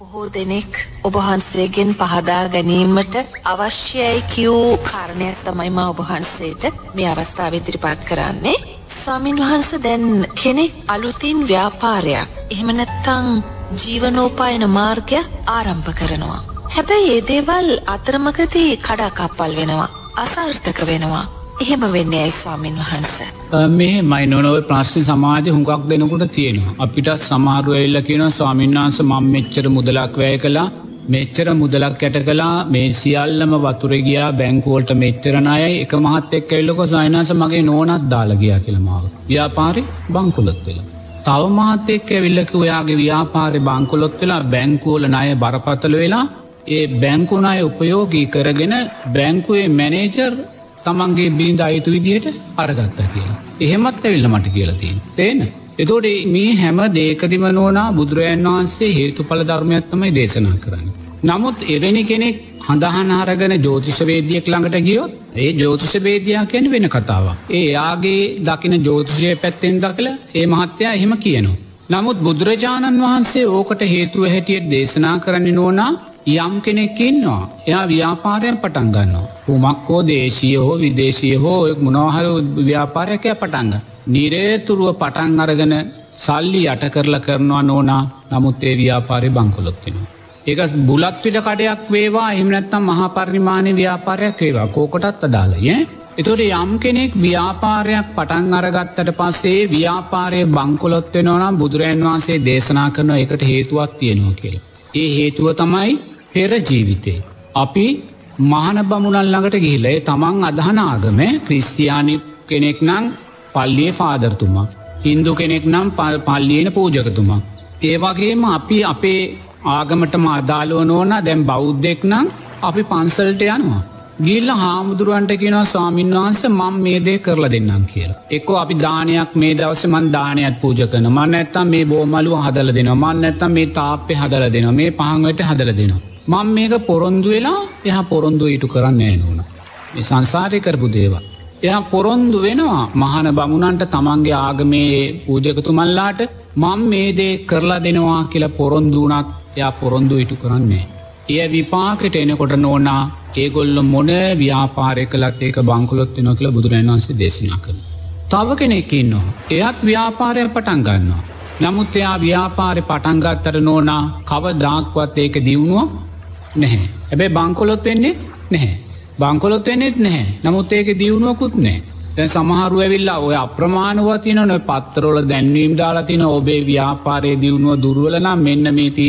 බොහෝ දෙනෙක් ඔබහන්සේගෙන් පහදා ගැනීමට අවශ්‍යයි කියූ කාරණයක් තමයි මා ඔබහන්සේට මේ අවස්ථාව ඉදිරිපත් කරන්නේ. ස්වාමින් වහන්ස දැන් කෙනෙක් අලුතින් ව්‍යාපාරයක් එහෙම නැත්තං ජීවනෝපායන මාර්ගයක් ආරම්භ කරනවා. හැබැයි ඒ දේවල් අතරමකදී කඩාකප්පල් වෙනවා. අසාර්ථක වෙනවා. එහෙම වෙන්නේ ඇයි ස්වාමින් වහන්ස. මේ මයි නොනව ප්‍රශ්න සමාජ හුඟක් දෙනකුට තියෙනවා. අපිට සමාරුව එල්ල කියන ස්වාමින්වහන්ස මං මෙච්චර මුදලක් වැය කලා මෙච්චර මුදලක් ඇට කලා මේ සියල්ලම වතුරගියා බැංකෝල්ට මෙච්චරණයයි එක මහත් එක් එල්ලක සයිනස මගේ නෝනත් දාලගයා කියලමාව. ව්‍යාපාරි බංකුලොත් වෙලා. තව මහත් එක් ඇවිල්ලක ඔයාගේ ව්‍යාපාරය බංකුලොත් වෙලා බැංකූල ණය බරපතල වෙලා ඒ බැංකුණය උපයෝගී කරගෙන බැංකුවේ මැනේජර් තමන්ගේ බිඳ අයිතු විදිහට අරගත්ත කියලා. එහෙමත් ඇවිල්ල මට කියලතින්. තේන. එතෝට මේ හැම දේකදිම නෝනා බුදුරජන් වහන්සේ හේතු පල ධර්මයක් තමයි දේශනා කරන්න. නමුත් එවැනි කෙනෙක් හඳහන අරගෙන ජෝතිෂවේදියෙක් ළඟට ගියොත් ඒ ජෝතිෂවේදයා කැන වෙන කතාව. ඒ යාගේ දකින ජෝතිෂය පැත්තෙන් දකළ ඒ මහත්තයා එහෙම කියනවා. නමුත් බුදුරජාණන් වහන්සේ ඕකට හේතුව හැටියට දේශනා කරන්න නෝනා යම් කෙනෙක්කින්නවා එයා ව්‍යාපාරයෙන් පටන් ගන්නවා. හුමක්කෝ දේශීය හෝ විදේශය හෝ මොනවහර ව්‍යාපාරයකය පටන්ග. නිරේතුරුව පටන් අරගෙන සල්ලි යට කරලා කරනවා නෝනා නමුත් ඒ ව්‍යාපාරය බංකොලොත්තිෙනවා. ඒක බුලත් විට කඩයක් වේවා එහමනැත්තම් මහාපරිමාණය ව්‍යාපාරයක් වේවා කෝකොටත් අදාලය. එතොට යම් කෙනෙක් ව්‍යාපාරයක් පටන් අරගත්තට පස්සේ ව්‍යාපාරය බංකොලොත්ව නොනම් බුදුරන් වහන්සේ දේශනා කරන එකට හේතුවක් තියෙනවා කියල. ඒ හේතුව තමයි පෙර ජීවිතේ. අපි මහන බමුණල් ළඟට ගිහිලේ තමන් අදහන ආගම ක්‍රිස්තියානි කෙනෙක් නං පල්ලිය පාදරතුමා. හින්දු කෙනෙක් නම් පල් පල්ලියන පූජකතුමා. ඒවගේම අපි අපේ ආගමට මාදාලුව නෝන දැම් බෞද්ධෙක් නම් අපි පන්සල්ට යනවා. ගිල්ල හාමුදුරුවන්ට කියෙන ස්වාමීන් වහන්ස මං මේ දේ කරලා දෙන්නම් කියලා. එක්කෝ අපි දානයක් මේ දවස මන් දානයක් පූජ කන මන්න ඇත්තම් මේ බෝමලුව හදල දෙෙන මන්න ඇත්තම් මේ තාප්පය හදල දෙන මේ පහංවට හදල දෙනවා. මං මේක පොරොන්දු වෙලා එහ පොරොන්දු ඉටු කරන්න ෑනුන. මේ සංසාරය කරපු දේවා. එයා පොරොන්දු වෙනවා මහන බමුණන්ට තමන්ගේ ආගමේ පූජකතුමල්ලාට මං මේ දේ කරලා දෙනවා කියලා පොරොන්දුනත් එයා පොරොන්දු ඉටු කරන්නේ. එය විපාකට එනකොට නෝනා ඒගොල්ල මොන ව්‍යාපාරය කලත් ඒක බංකුලොත් නො කියල බුදුරන් වන්සේ දේශනා කළ. තව කෙනෙක්කින්නවා. එයත් ව්‍යාපාරය පටන් ගන්නවා. නමුත් එයා ව්‍යාපාරය පටන්ගත්තර නෝනා කව දාක්වත් ඒක දියුණුව නැහැ. ඇබැ බංකොලොත් වෙන්නේ නැහැ. බංකොලොත් වෙන්නෙත් නැහැ නමුත් ඒක දියුණුවකුත් නෑ. දැ සමහරු ඇවිල්ලා ඔය අප්‍රමාණුව තින නො පත්තරෝල දැන්වීම් දාලා තින ඔබේ ව්‍යාපාරය දියුණුව දුරුවලනම් මෙන්න මේති